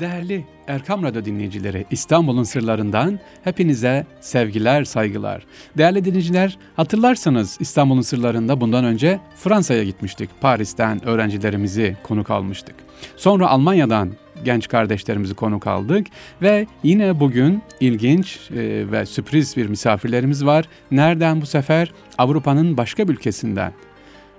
Değerli Erkam Radyo dinleyicileri, İstanbul'un sırlarından hepinize sevgiler, saygılar. Değerli dinleyiciler, hatırlarsanız İstanbul'un sırlarında bundan önce Fransa'ya gitmiştik. Paris'ten öğrencilerimizi konuk almıştık. Sonra Almanya'dan genç kardeşlerimizi konuk aldık ve yine bugün ilginç e, ve sürpriz bir misafirlerimiz var. Nereden bu sefer? Avrupa'nın başka bir ülkesinden.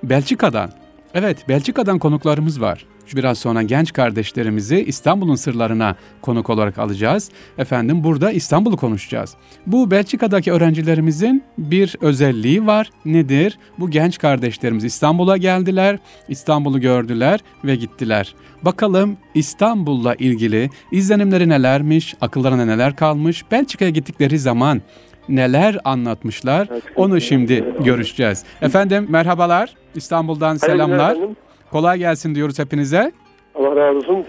Belçika'dan. Evet, Belçika'dan konuklarımız var. Biraz sonra genç kardeşlerimizi İstanbul'un sırlarına konuk olarak alacağız. Efendim burada İstanbul'u konuşacağız. Bu Belçika'daki öğrencilerimizin bir özelliği var. Nedir? Bu genç kardeşlerimiz İstanbul'a geldiler, İstanbul'u gördüler ve gittiler. Bakalım İstanbul'la ilgili izlenimleri nelermiş, akıllarına neler kalmış, Belçika'ya gittikleri zaman neler anlatmışlar onu şimdi görüşeceğiz. Efendim merhabalar İstanbul'dan selamlar. Kolay gelsin diyoruz hepinize. Allah razı olsun.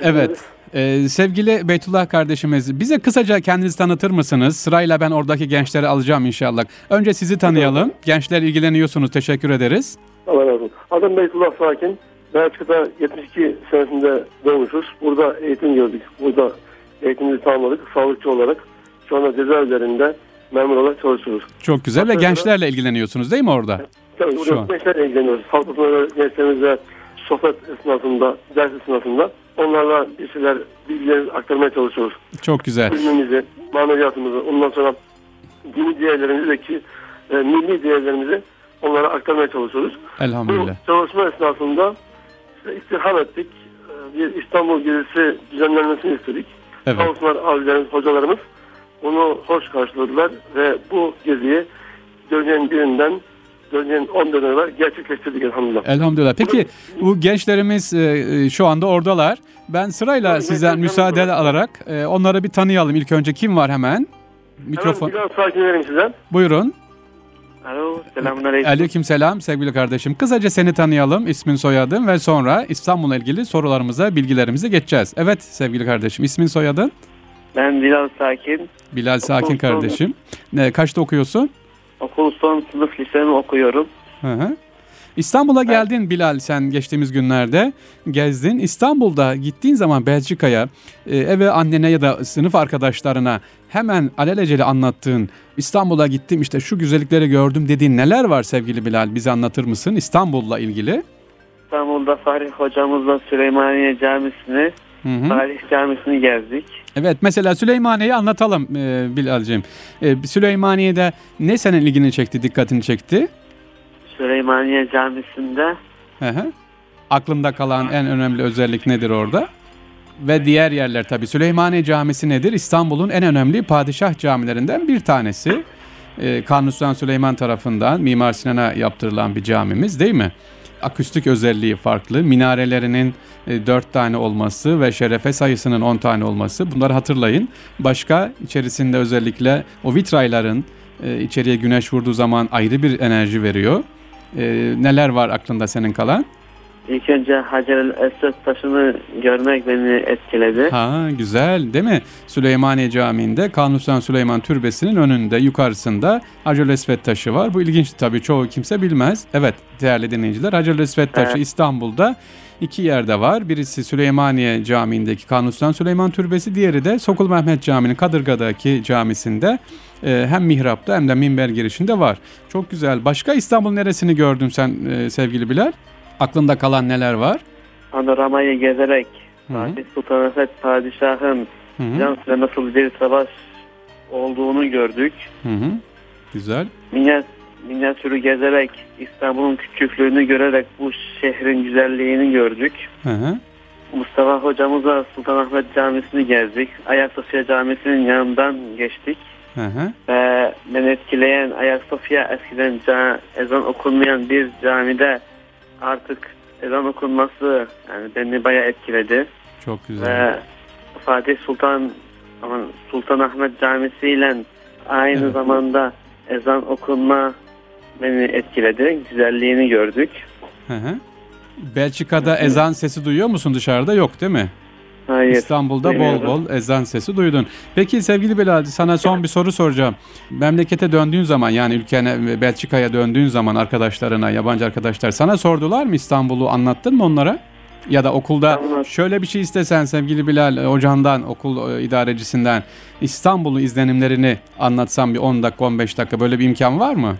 Evet. Ee, sevgili Beytullah kardeşimiz bize kısaca kendinizi tanıtır mısınız? Sırayla ben oradaki gençleri alacağım inşallah. Önce sizi tanıyalım. Gençler ilgileniyorsunuz. Teşekkür ederiz. Allah razı olsun. Adım Beytullah Sakin. Belçika'da 72 senesinde doğmuşuz. Burada eğitim gördük. Burada eğitimimizi tamamladık. Sağlıkçı olarak. Şu anda cezaevlerinde memur olarak çalışıyoruz. Çok güzel ve gençlerle ilgileniyorsunuz değil mi orada? Tabii burada gençlerle ilgileniyoruz. Halk gençlerimizle sohbet esnasında, ders esnasında onlarla bir şeyler, bilgilerimizi aktarmaya çalışıyoruz. Çok güzel. ilmimizi, maneviyatımızı, ondan sonra dini değerlerimizi ki e, milli değerlerimizi onlara aktarmaya çalışıyoruz. Bu Elhamdülillah. çalışma esnasında işte istirham ettik. E, Bir İstanbul gezisi düzenlenmesini istedik. Evet. Olsunlar abilerimiz, hocalarımız bunu hoş karşıladılar ve bu geziyi dönemin birinden dönemin 10 döneme kadar gerçekleştirdik elhamdülillah. Elhamdülillah. Peki bu gençlerimiz e, e, şu anda oradalar. Ben sırayla Tabii, sizden müsaade tabii. alarak e, onları bir tanıyalım. İlk önce kim var hemen? Mikrofon. Hemen biraz sakin vereyim size. Buyurun. Alo, selamünaleyküm. Aleyküm selam sevgili kardeşim. Kısaca seni tanıyalım, ismin soyadın ve sonra İstanbul'la ilgili sorularımıza, bilgilerimize geçeceğiz. Evet sevgili kardeşim, ismin soyadın? Ben Bilal Sakin. Bilal Sakin Okul kardeşim. Ne, kaçta okuyorsun? Okul son sınıf lisemi okuyorum. Hı hı. İstanbul'a geldin Bilal sen geçtiğimiz günlerde gezdin. İstanbul'da gittiğin zaman Belçika'ya e, eve annene ya da sınıf arkadaşlarına hemen alelacele anlattığın İstanbul'a gittim işte şu güzellikleri gördüm dediğin neler var sevgili Bilal bize anlatır mısın İstanbul'la ilgili? İstanbul'da Fahri hocamızla Süleymaniye Camisi'ni, Hı hı. Tarih Camisi'ni gezdik. Evet mesela Süleymaniye'yi anlatalım e, Bilal'cim. E, Süleymaniye'de ne senin ilgini çekti, dikkatini çekti? Süleymaniye Camisi'nde Hı hı. Aklında kalan en önemli özellik nedir orada? Ve diğer yerler tabii. Süleymaniye Camisi nedir? İstanbul'un en önemli padişah camilerinden bir tanesi. Ee, Kanuni Sultan Süleyman tarafından Mimar Sinan'a yaptırılan bir camimiz değil mi? Akustik özelliği farklı. Minarelerinin e, 4 tane olması ve şerefe sayısının 10 tane olması. Bunları hatırlayın. Başka içerisinde özellikle o vitrayların e, içeriye güneş vurduğu zaman ayrı bir enerji veriyor. E, neler var aklında senin kalan? İlk önce Hacer-el Esved taşını görmek beni etkiledi. Ha güzel değil mi? Süleymaniye Camii'nde Kanuni Sultan Süleyman Türbesi'nin önünde yukarısında Hacer Esved taşı var. Bu ilginç tabii çoğu kimse bilmez. Evet değerli dinleyiciler Hacer Esved taşı Evet. İstanbul'da iki yerde var. Birisi Süleymaniye Camii'ndeki Kanuni Sultan Süleyman Türbesi, diğeri de Sokul Mehmet Camii'nin Kadırga'daki camisinde e, hem mihrapta hem de minber girişinde var. Çok güzel. Başka İstanbul neresini gördün sen e, sevgili Bilal? Aklında kalan neler var? Panoramayı gezerek Hı hı. Fatih Sultan Mehmet Padişah'ın Hı hı. Bizans'la nasıl bir savaş olduğunu gördük. Hı hı. Güzel. Minyat, minyatürü gezerek İstanbul'un küçüklüğünü görerek bu şehrin güzelliğini gördük. Hı hı. Mustafa hocamızla Sultanahmet Camisi'ni gezdik. Ayasofya Camisi'nin yanından geçtik. Hı hı. Ve beni etkileyen Ayasofya eskiden ca- ezan okunmayan bir camide artık ezan okunması yani beni bayağı etkiledi. Çok güzel. Ve Fatih Sultan aman Sultanahmet Camisi ile aynı Evet. zamanda ezan okunma beni etkiledi. Güzelliğini gördük. Hı hı. Belçika'da ezan sesi duyuyor musun dışarıda? Yok değil mi? Hayır. İstanbul'da bol bol ezan sesi duydun. Peki sevgili Bilal sana son bir soru soracağım. Memlekete döndüğün zaman yani ülkene Belçika'ya döndüğün zaman arkadaşlarına, yabancı arkadaşlar sana sordular mı İstanbul'u anlattın mı onlara? Ya da okulda Anlat. şöyle bir şey istesen sevgili Bilal e, hocandan, okul e, idarecisinden İstanbul'u izlenimlerini anlatsan bir 10 dakika 15 dakika böyle bir imkan var mı?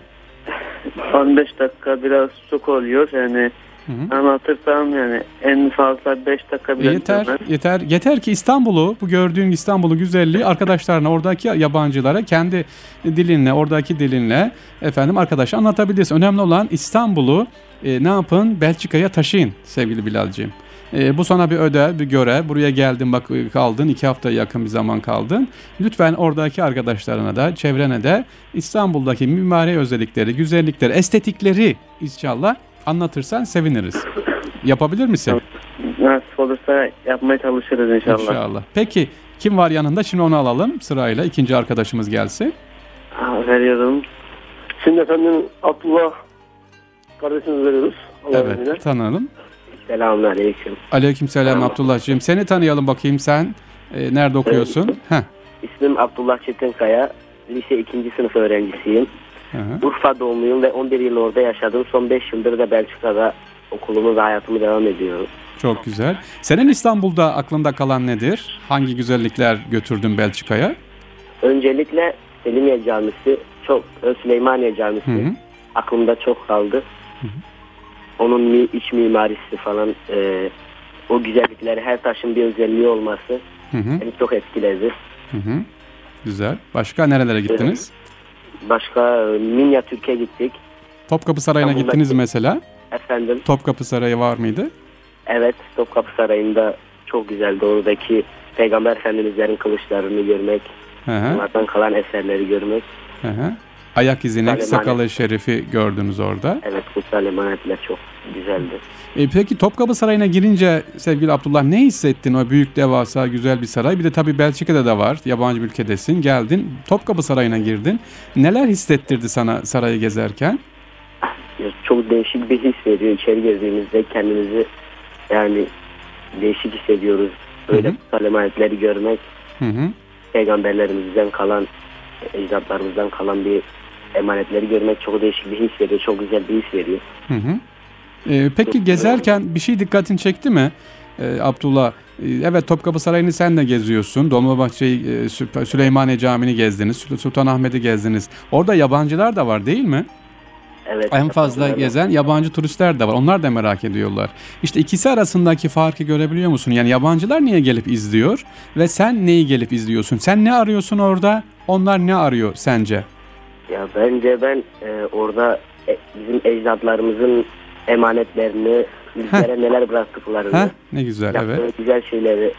15 dakika biraz çok oluyor. Yani Hı hı. anlatırsam yani en fazla 5 dakika bile yeter, sürmez. yeter. Yeter ki İstanbul'u, bu gördüğün İstanbul'u güzelliği arkadaşlarına, oradaki yabancılara kendi dilinle, oradaki dilinle efendim arkadaş anlatabilirsin. Önemli olan İstanbul'u e, ne yapın? Belçika'ya taşıyın sevgili Bilal'ciğim. E, bu sana bir ödev, bir görev. Buraya geldin bak kaldın, iki hafta yakın bir zaman kaldın. Lütfen oradaki arkadaşlarına da, çevrene de İstanbul'daki mimari özellikleri, güzellikleri, estetikleri inşallah anlatırsan seviniriz. Yapabilir misin? Nasip olursa yapmaya çalışırız inşallah. İnşallah. Peki kim var yanında? Şimdi onu alalım sırayla. İkinci arkadaşımız gelsin. Ha, veriyorum. Şimdi efendim Abdullah kardeşimizi veriyoruz. İzniyle. Evet tanıyalım. Selamünaleyküm. Aleykümselam Abdullah'cığım. Seni tanıyalım bakayım sen. e, nerede okuyorsun? Heh. İsmim Abdullah Çetinkaya. Lise 2. sınıf öğrencisiyim. Hı hı. Urfa doğumluyum ve 11 yıl orada yaşadım. Son 5 yıldır da Belçika'da okulumu ve hayatımı devam ediyorum. Çok güzel. Senin İstanbul'da aklında kalan nedir? Hangi güzellikler götürdün Belçika'ya? Öncelikle Selimiye Camisi, çok e, Süleymaniye Camisi Hı hı. aklımda çok kaldı. Onun mi, iç mimarisi falan, e, o güzellikleri, her taşın bir özelliği olması Hı hı. beni çok etkiledi. Hı hı. Güzel. Başka nerelere gittiniz? Başka e, Minyatürk'e gittik. Topkapı Sarayı'na gittiniz mesela. Efendim, Topkapı Sarayı var mıydı? Evet, Topkapı Sarayı'nda çok güzeldi. Oradaki Peygamber Efendimizlerin kılıçlarını görmek, onlardan kalan eserleri görmek. Hı hı. Ayak Kutsal sakalı emanet. şerifi gördünüz orada. Evet, kutsal emanetler çok güzeldi. E peki Topkapı Sarayı'na girince sevgili Abdullah ne hissettin o büyük devasa güzel bir saray? Bir de tabii Belçika'da da var. Yabancı bir ülkedesin. Geldin Topkapı Sarayı'na girdin. Neler hissettirdi sana sarayı gezerken? Çok değişik bir his veriyor. İçeri girdiğimizde kendimizi yani değişik hissediyoruz. Öyle Hı hı. kutsal emanetleri görmek, Hı hı. peygamberlerimizden kalan, ecdatlarımızdan kalan bir emanetleri görmek çok değişik bir his veriyor. Çok güzel bir his veriyor. Hı hı. E, peki gezerken bir şey dikkatini çekti mi? E, Abdullah, e, evet Topkapı Sarayı'nı sen de geziyorsun. Dolmabahçe'yi, e, Sü- Süleymaniye Camii'ni gezdiniz. Sultanahmet'i gezdiniz. Orada yabancılar da var değil mi? Evet. En fazla gezen yabancı turistler de var. Onlar da merak ediyorlar. İşte ikisi arasındaki farkı görebiliyor musun? Yani yabancılar niye gelip izliyor ve sen neyi gelip izliyorsun? Sen ne arıyorsun orada? Onlar ne arıyor sence? Ya bence ben e, orada e, bizim ecdatlarımızın emanetlerini, bizlere neler bıraktıklarını, Ha? Ne güzel evet. güzel şeyleri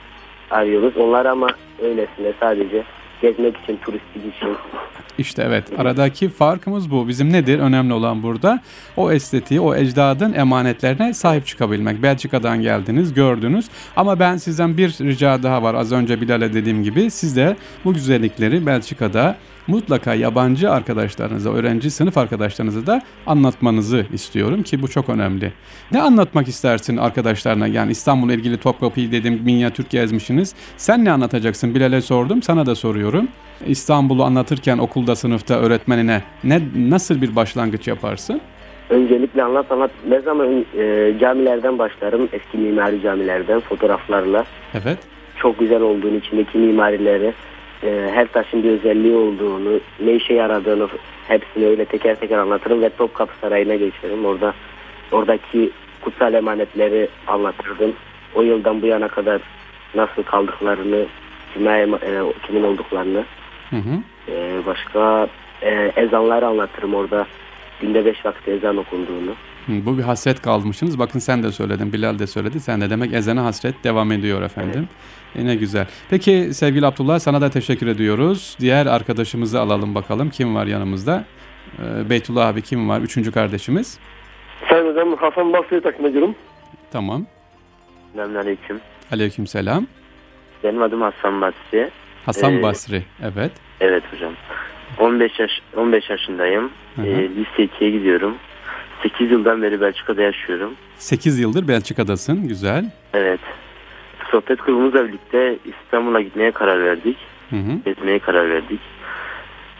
arıyoruz. Onlar ama öylesine sadece gezmek için, turistik için. İşte evet aradaki farkımız bu. Bizim nedir? Önemli olan burada o estetiği, o ecdadın emanetlerine sahip çıkabilmek. Belçika'dan geldiniz, gördünüz. Ama ben sizden bir rica daha var. Az önce Bilal'e dediğim gibi siz de bu güzellikleri Belçika'da mutlaka yabancı arkadaşlarınıza, öğrenci sınıf arkadaşlarınıza da anlatmanızı istiyorum ki bu çok önemli. Ne anlatmak istersin arkadaşlarına? Yani İstanbul'la ilgili Topkapı'yı dedim, minyatür gezmişsiniz. Sen ne anlatacaksın? Bilal'e sordum, sana da soruyorum. İstanbul'u anlatırken okulda, sınıfta öğretmenine ne nasıl bir başlangıç yaparsın? Öncelikle anlat anlat. Ne zaman e, camilerden başlarım, eski mimari camilerden fotoğraflarla. Evet. Çok güzel olduğunu, içindeki mimarileri, e, her taşın bir özelliği olduğunu, ne işe yaradığını hepsini öyle teker teker anlatırım ve Topkapı Sarayı'na geçerim. Orada oradaki kutsal emanetleri anlatırdım. O yıldan bu yana kadar nasıl kaldıklarını, kime, e, kimin olduklarını. Hı hı. E, başka e, ezanları anlatırım orada. Günde beş vakit ezan okunduğunu. Bu bir hasret kalmışsınız. Bakın sen de söyledin, Bilal de söyledi. Sen de demek ezene hasret devam ediyor efendim. E ne güzel. Peki sevgili Abdullah sana da teşekkür ediyoruz. Diğer arkadaşımızı alalım bakalım. Kim var yanımızda? Ee, Beytullah abi kim var? Üçüncü kardeşimiz. Sayın hocam Hasan Basri'yi takdim ediyorum. Tamam. Selamünaleyküm. Aleyküm selam. Benim adım Hasan Basri. Hasan Ee, Basri. Evet. Evet hocam. 15 yaş 15 yaşındayım. Hı hı. Ee, lise 2'ye gidiyorum. 8 yıldan beri Belçika'da yaşıyorum. 8 yıldır Belçika'dasın. Güzel. Evet. Sohbet grubumuzla birlikte İstanbul'a gitmeye karar verdik. Hı hı. Gezmeye karar verdik.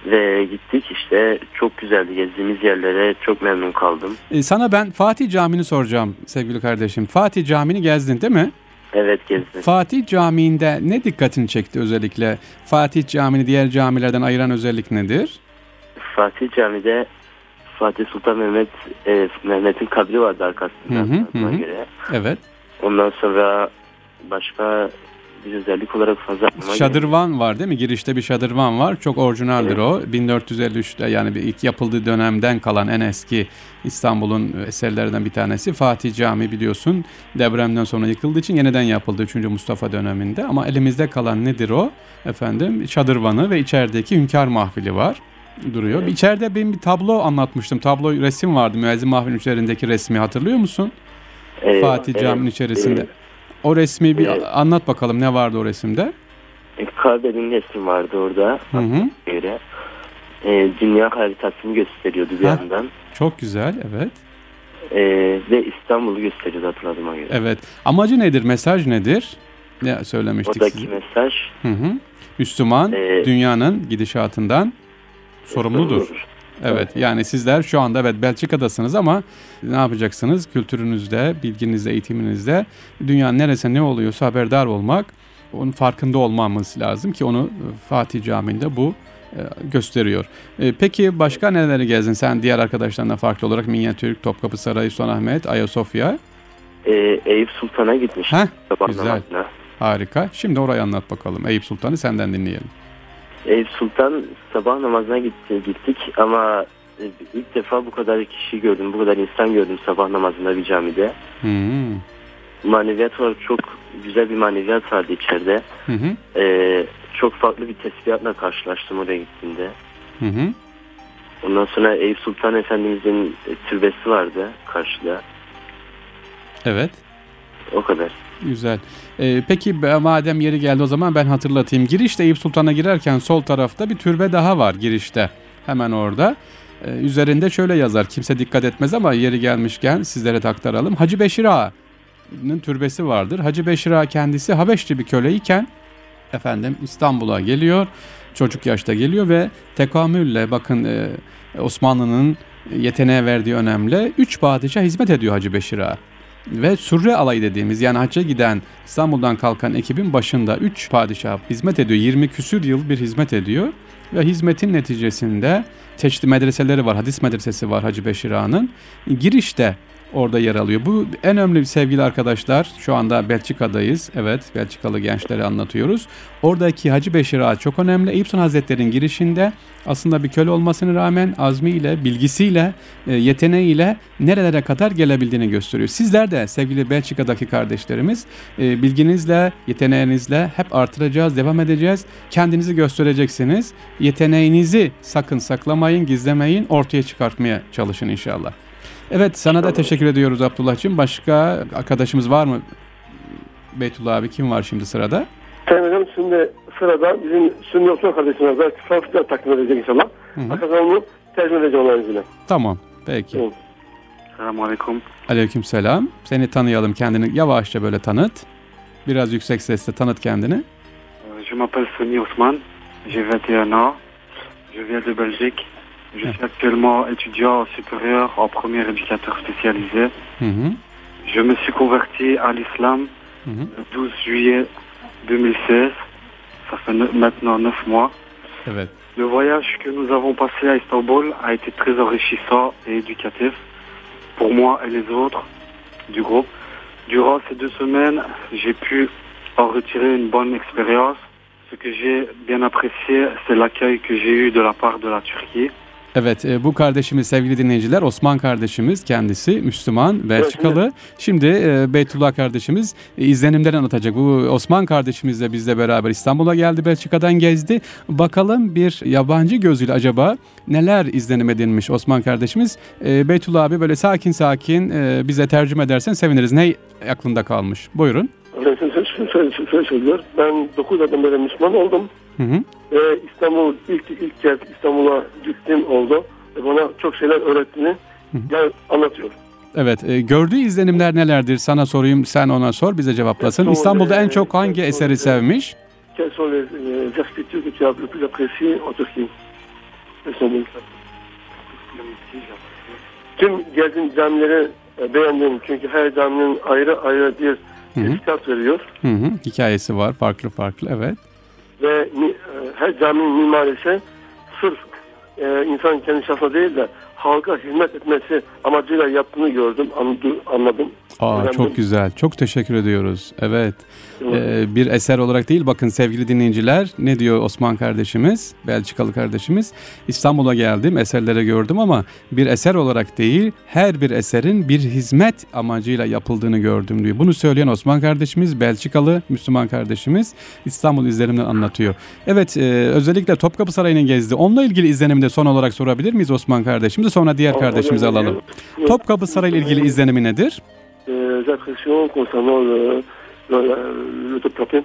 Ve gittik işte çok güzeldi gezdiğimiz yerlere çok memnun kaldım. E, sana ben Fatih Camii'ni soracağım sevgili kardeşim. Fatih Camii'ni gezdin değil mi? Evet gezdim. Fatih Camii'nde ne dikkatini çekti özellikle? Fatih Camii'ni diğer camilerden ayıran özellik nedir? Fatih Camii'de Fatih Sultan Mehmet e, Mehmet'in kabri vardı arkasında. Hı hı, hı göre. Evet. Ondan sonra başka bir özellik olarak fazla. Şadırvan var değil mi? Girişte bir şadırvan var. Çok orijinaldir o. 1453'te yani bir ilk yapıldığı dönemden kalan en eski İstanbul'un eserlerinden bir tanesi. Fatih Camii biliyorsun depremden sonra yıkıldığı için yeniden yapıldı 3. Mustafa döneminde. Ama elimizde kalan nedir o? Efendim şadırvanı ve içerideki hünkâr mahfili var duruyor. Evet. İçeride benim bir tablo anlatmıştım. Tablo resim vardı. Müezzin mahfilin üzerindeki resmi hatırlıyor musun? Ee, Fatih evet, Camii'nin içerisinde. e, O resmi bir Evet. anlat bakalım ne vardı o resimde? E, Kabe'nin resmi vardı orada. Hı hı. Göre. E, dünya haritasını gösteriyordu bir Ha. yandan. Çok güzel, evet. E, ve İstanbul'u gösteriyordu hatırladığıma göre. Evet. Amacı nedir? Mesaj nedir? Ne söylemiştik Oradaki size? mesaj Hı hı. Müslüman Ee, dünyanın gidişatından sorumludur. Evet. Yani sizler şu anda evet Belçika'dasınız ama ne yapacaksınız? Kültürünüzde, bilginizde, eğitiminizde dünyanın neresinde ne oluyorsa haberdar olmak, onun farkında olmamız lazım ki onu e, Fatih Camii'nde bu e, gösteriyor. E, Peki başka neleri gezdin sen diğer arkadaşlarına farklı olarak Minyatürk, Topkapı Sarayı, Sultanahmet, Ayasofya? E, Eyüp Sultan'a gitmiştim. Heh, güzel. namazına. Harika. Şimdi orayı anlat bakalım. Eyüp Sultan'ı senden dinleyelim. Eyüp Sultan sabah namazına gitti, gittik ama e, ilk defa bu kadar kişi gördüm, bu kadar insan gördüm sabah namazında bir camide. Hmm. Maneviyat olarak çok güzel bir maneviyat vardı içeride. Hı hı. E, çok farklı bir tesbihatla karşılaştım oraya gittiğimde. Hı hı. Ondan sonra Eyüp Sultan Efendimizin e, türbesi vardı karşıda. Evet. O kadar. Güzel. Ee, peki madem yeri geldi o zaman ben hatırlatayım. Girişte Eyüp Sultan'a girerken sol tarafta bir türbe daha var girişte. Hemen orada. Ee, üzerinde şöyle yazar. Kimse dikkat etmez ama yeri gelmişken sizlere de. Hacı Beşir Ağa'nın türbesi vardır. Hacı Beşir Ağa kendisi Habeşli bir köleyken efendim İstanbul'a geliyor. Çocuk yaşta geliyor ve tekamülle bakın e, Osmanlı'nın yeteneğe verdiği önemli. Üç padişah hizmet ediyor Hacı Beşir Ağa. Ve Surre alayı dediğimiz yani hacca giden İstanbul'dan kalkan ekibin başında 3 padişah hizmet ediyor. 20 küsür yıl bir hizmet ediyor. Ve hizmetin neticesinde çeşitli medreseleri var. Hadis medresesi var Hacı Beşir Ağa'nın. Girişte orada yer alıyor. Bu en önemli sevgili arkadaşlar. Şu anda Belçika'dayız. Evet Belçikalı gençlere anlatıyoruz. Oradaki Hacı Beşir Ağa çok önemli. Eyüp Sultan Hazretleri'nin girişinde aslında bir köle olmasına rağmen azmiyle, bilgisiyle, e, yeteneğiyle nerelere kadar gelebildiğini gösteriyor. Sizler de sevgili Belçika'daki kardeşlerimiz e, bilginizle, yeteneğinizle hep artıracağız, devam edeceğiz. Kendinizi göstereceksiniz. Yeteneğinizi sakın saklamayın, gizlemeyin, ortaya çıkartmaya çalışın inşallah. Evet sana da teşekkür ediyoruz Abdullah'cığım. Başka arkadaşımız var mı? Beytullah abi kim var şimdi sırada? Hocam şimdi sırada bizim Sünni Osman kardeşimiz var. Fransızca takdim edecek inşallah. Arkasından onu tercüme edeceğim Allah'ın izniyle. Tamam peki. Evet. Selamun Aleyküm. Aleyküm selam. Seni tanıyalım kendini yavaşça böyle tanıt. Biraz yüksek sesle tanıt kendini. Euh, Je m'appelle Sonny Ousmane, j'ai 21 ans, je viens de Belgique. Je suis actuellement étudiant supérieur en premier éducateur spécialisé. Hı. Je me suis converti à l'islam hı. le 12 juillet 2016. Ça fait maintenant 9 mois. Le voyage que nous avons passé à Istanbul a été très enrichissant et éducatif pour moi et les autres du groupe. Durant ces deux semaines, j'ai pu en retirer une bonne expérience. Ce que j'ai bien apprécié, c'est l'accueil que j'ai eu de la part de la Turquie. Evet e, bu kardeşimiz sevgili dinleyiciler Osman kardeşimiz kendisi Müslüman Belçikalı. Şimdi e, Beytullah kardeşimiz e, izlenimleri anlatacak. Bu Osman kardeşimiz de bizle beraber İstanbul'a geldi Belçika'dan gezdi. Bakalım bir yabancı gözüyle acaba neler izlenim edinmiş Osman kardeşimiz. E, Beytullah abi böyle sakin sakin e, bize tercüme edersen seviniriz. Ne aklında kalmış? Buyurun. Ben 9 aydan beri Müslüman oldum. Hı hı. Ve İstanbul ilk ilk kez İstanbul'a gittim oldu. Ve bana çok şeyler öğrettiğini Hı. yani anlatıyor. Evet, e, gördüğü izlenimler nelerdir? Sana sorayım, sen ona sor, bize cevaplasın. İstanbul'da en çok hangi eseri sevmiş? Quelles sont les, les architectures que tu as le plus appréciées en Turquie Efendim. Tüm gezdiğin camileri e, beğendim. Çünkü her caminin ayrı ayrı bir Hı veriyor. Hı hı. Hikayesi var farklı farklı evet. Ve e, her caminin mimarisi sırf e, insan kendi şahsına değil de halka hizmet etmesi amacıyla yaptığını gördüm, anladı- anladım. Aa çok güzel. Çok teşekkür ediyoruz. Evet. Ee, bir eser olarak değil bakın sevgili dinleyiciler ne diyor Osman kardeşimiz Belçikalı kardeşimiz İstanbul'a geldim eserleri gördüm ama bir eser olarak değil her bir eserin bir hizmet amacıyla yapıldığını gördüm diyor. Bunu söyleyen Osman kardeşimiz Belçikalı Müslüman kardeşimiz İstanbul izlenimini anlatıyor. Evet e, özellikle Topkapı Sarayı'nı gezdi. Onunla ilgili izlenimini de son olarak sorabilir miyiz Osman kardeşimize sonra diğer kardeşimizi alalım. Topkapı Sarayı ile ilgili izlenimi nedir? Des impressions concernant le, le, le, le Topkapi,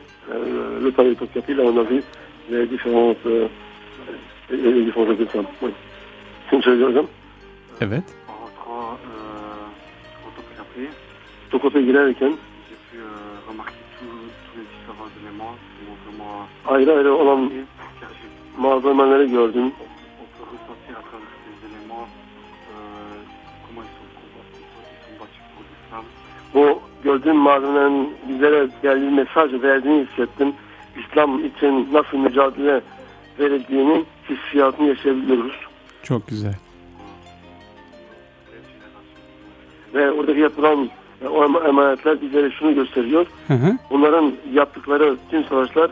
Bu gördüğüm malzemelerin bizlere geldiği mesaj verdiğini hissettim. İslam için nasıl mücadele verildiğini hissiyatını yaşayabiliyoruz. Çok güzel. Ve oradaki yapılan e, o ema- emanetler bizlere şunu gösteriyor. Hı hı. Bunların yaptıkları tüm savaşlar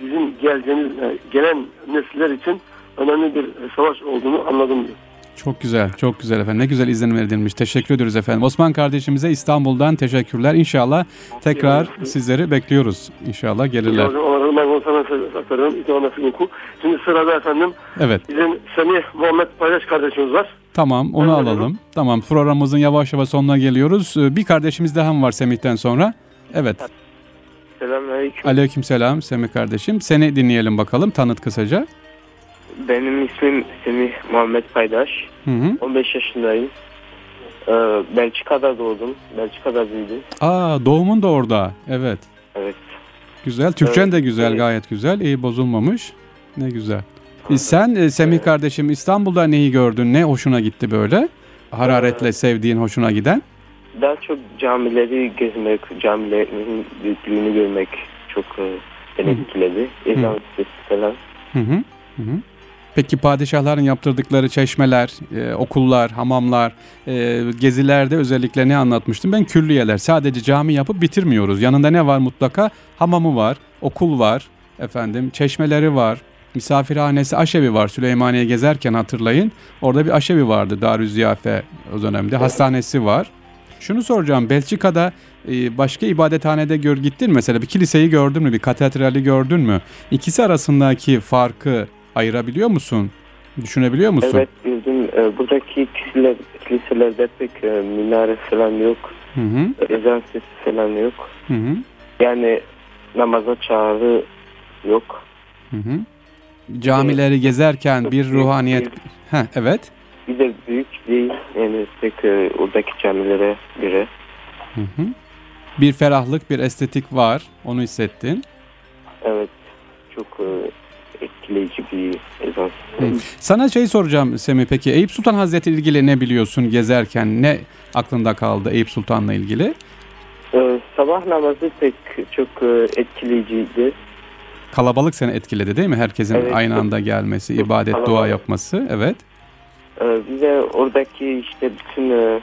bizim geleceğimiz, e, gelen nesiller için önemli bir e, savaş olduğunu anladım diyor. Çok güzel, çok güzel efendim. Ne güzel izlenim edilmiş. Teşekkür ediyoruz efendim. Osman kardeşimize İstanbul'dan teşekkürler. İnşallah tekrar sizleri bekliyoruz. İnşallah gelirler. Şimdi sırada efendim Evet, bizim Semih Muhammed Paylaş kardeşimiz var. tamam onu Ben alalım. alıyorum. Tamam, programımızın yavaş yavaş sonuna geliyoruz. Ee, Bir kardeşimiz daha mı var Semih'ten sonra? Evet, Selamünaleyküm. aleykümselam Semih kardeşim. Seni dinleyelim bakalım, tanıt kısaca. Benim ismim Semih Muhammed Paydaş. Hı hı. 15 yaşındayım. Ee, Belçika'da doğdum. Belçika'da büyüdüm. Aa, doğumun da orada. Evet, Evet. güzel. Türkçen Evet, de güzel, evet. gayet güzel. İyi bozulmamış. Ne güzel. E, Sen e, Semih kardeşim İstanbul'da neyi gördün? Ne hoşuna gitti böyle? Hararetle sevdiğin, hoşuna giden? Daha çok camileri gezmek, camilerin büyüklüğünü görmek çok e, beni etkiledi. Sesi falan. Hı hı. hı hı. Peki padişahların yaptırdıkları çeşmeler, e, okullar, hamamlar, e, gezilerde özellikle ne anlatmıştım? Ben külliyeler. Sadece cami yapıp bitirmiyoruz. Yanında ne var mutlaka? Hamamı var, okul var, efendim çeşmeleri var, misafirhanesi, aşevi var. Süleymaniye gezerken hatırlayın. Orada bir aşevi vardı Darü Ziyafe o dönemde. Hastanesi var. Şunu soracağım. Belçika'da e, başka ibadethanede gör gittin? Mesela bir kiliseyi gördün mü? Bir katedrali gördün mü? İkisi arasındaki farkı ayırabiliyor musun? Düşünebiliyor musun? Evet gördüm. Ee, buradaki kiliseler, kiliselerde pek e, minare falan yok. Hı hı. Ezan sesi falan yok. Hı hı. Yani namaza çağrı yok. Hı hı. Camileri gezerken Çok bir büyük ruhaniyet... bir- Heh, evet. Bir de büyük değil. Yani pek e, oradaki camilere göre. Hı hı. Bir ferahlık, bir estetik var. Onu hissettin. Evet. Çok e, etkileyici bir ezan. Sana şey soracağım Semih peki. Eyüp Sultan Hazretleri ile ilgili ne biliyorsun gezerken? Ne aklında kaldı Eyüp Sultan'la ilgili? E, sabah namazı pek çok e, etkileyiciydi. Kalabalık seni etkiledi değil mi? Herkesin Evet, aynı çok- anda gelmesi, çok ibadet, dua kalabalık. yapması. Evet. E, bir de oradaki işte bütün e,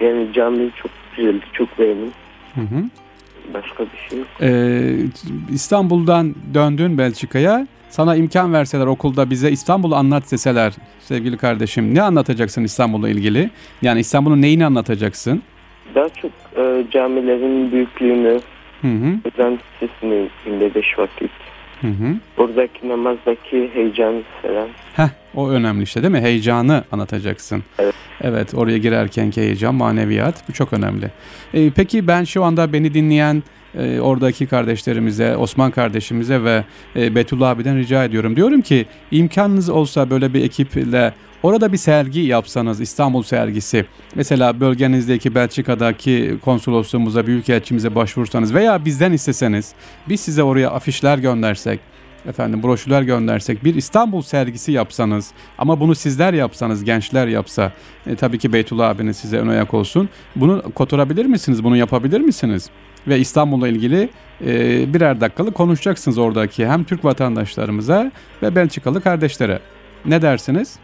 yani cami çok güzeldi. Çok beğendim. Hı hı. Başka bir şey yok. Ee, İstanbul'dan döndün Belçika'ya. Sana imkan verseler okulda bize İstanbul'u anlat deseler sevgili kardeşim ne anlatacaksın İstanbul'la ilgili? Yani İstanbul'un neyini anlatacaksın? Daha çok e, camilerin büyüklüğünü, Hı sesini günde beş vakit. Hı hı. Oradaki namazdaki heyecan falan. Heh, o önemli işte değil mi? Heyecanı anlatacaksın. Evet. Evet, oraya girerkenki heyecan, maneviyat bu çok önemli. Ee, peki ben şu anda beni dinleyen e, oradaki kardeşlerimize, Osman kardeşimize ve e, Betullah abiden rica ediyorum. Diyorum ki imkanınız olsa böyle bir ekiple orada bir sergi yapsanız, İstanbul sergisi. Mesela bölgenizdeki Belçika'daki konsolosluğumuza, büyükelçimize başvursanız veya bizden isteseniz biz size oraya afişler göndersek efendim broşürler göndersek, bir İstanbul sergisi yapsanız ama bunu sizler yapsanız, gençler yapsa, e, tabii ki Beytullah abiniz size ön ayak olsun. Bunu kotarabilir misiniz? Bunu yapabilir misiniz? Ve İstanbul'la ilgili e, birer dakikalık konuşacaksınız oradaki hem Türk vatandaşlarımıza ve Belçikalı kardeşlere. Ne dersiniz?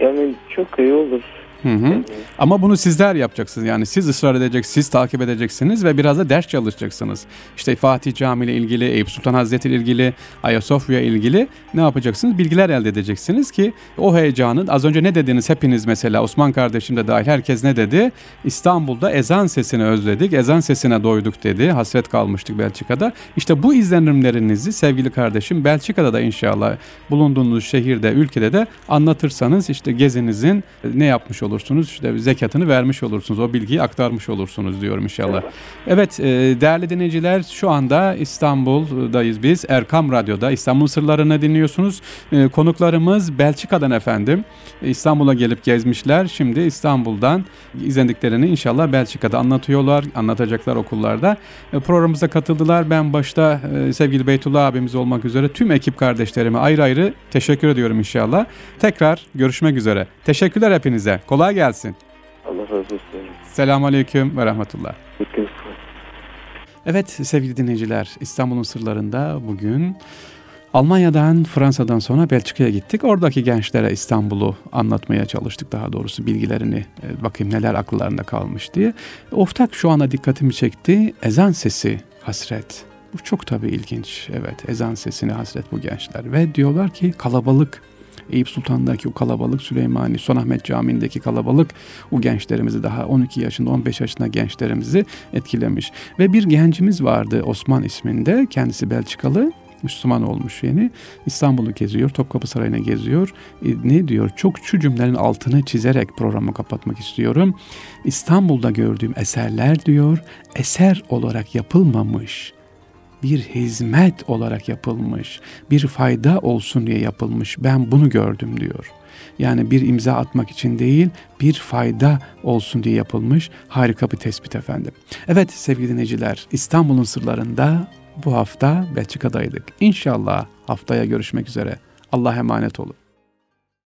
Yani çok iyi olur. Hı hı. Ama bunu sizler yapacaksınız. Yani siz ısrar edeceksiniz, siz takip edeceksiniz ve biraz da ders çalışacaksınız. İşte Fatih Camii ile ilgili, Eyüp Sultan Hazretleri ile ilgili, Ayasofya ile ilgili ne yapacaksınız? Bilgiler elde edeceksiniz ki o heyecanın az önce ne dediniz hepiniz mesela Osman kardeşim de dahil herkes ne dedi? İstanbul'da ezan sesini özledik, ezan sesine doyduk dedi. Hasret kalmıştık Belçika'da. İşte bu izlenimlerinizi sevgili kardeşim Belçika'da da inşallah bulunduğunuz şehirde, ülkede de anlatırsanız işte gezinizin ne yapmış olursunuz? İşte zekatını vermiş olursunuz. O bilgiyi aktarmış olursunuz diyorum inşallah. Evet e, değerli dinleyiciler şu anda İstanbul'dayız biz. Erkam Radyo'da İstanbul Sırlarını dinliyorsunuz. E, konuklarımız Belçika'dan efendim. İstanbul'a gelip gezmişler. Şimdi İstanbul'dan izlendiklerini inşallah Belçika'da anlatıyorlar. Anlatacaklar okullarda. E, programımıza katıldılar. Ben başta e, sevgili Beytullah abimiz olmak üzere tüm ekip kardeşlerime ayrı ayrı teşekkür ediyorum inşallah. Tekrar görüşmek üzere. Teşekkürler hepinize. Kolay gelsin. Allah razı olsun. Selamun Aleyküm ve Rahmetullah. Evet sevgili dinleyiciler İstanbul'un sırlarında bugün Almanya'dan Fransa'dan sonra Belçika'ya gittik. Oradaki gençlere İstanbul'u anlatmaya çalıştık daha doğrusu bilgilerini e, bakayım neler akıllarında kalmış diye. Oftak şu ana dikkatimi çekti. Ezan sesi hasret. Bu çok tabii ilginç. Evet ezan sesine hasret bu gençler. Ve diyorlar ki kalabalık Eyüp Sultan'daki o kalabalık, Süleymani, Sonahmet Camii'ndeki kalabalık o gençlerimizi daha 12 yaşında 15 yaşında gençlerimizi etkilemiş. Ve bir gencimiz vardı Osman isminde kendisi Belçikalı Müslüman olmuş yeni. İstanbul'u geziyor, Topkapı Sarayı'na geziyor. E, ne diyor? Çok şu cümlenin altını çizerek programı kapatmak istiyorum. İstanbul'da gördüğüm eserler diyor, eser olarak yapılmamış bir hizmet olarak yapılmış, bir fayda olsun diye yapılmış. Ben bunu gördüm diyor. Yani bir imza atmak için değil, bir fayda olsun diye yapılmış. Harika bir tespit efendim. Evet sevgili dinleyiciler, İstanbul'un sırlarında bu hafta Belçika'daydık. İnşallah haftaya görüşmek üzere. Allah emanet olun.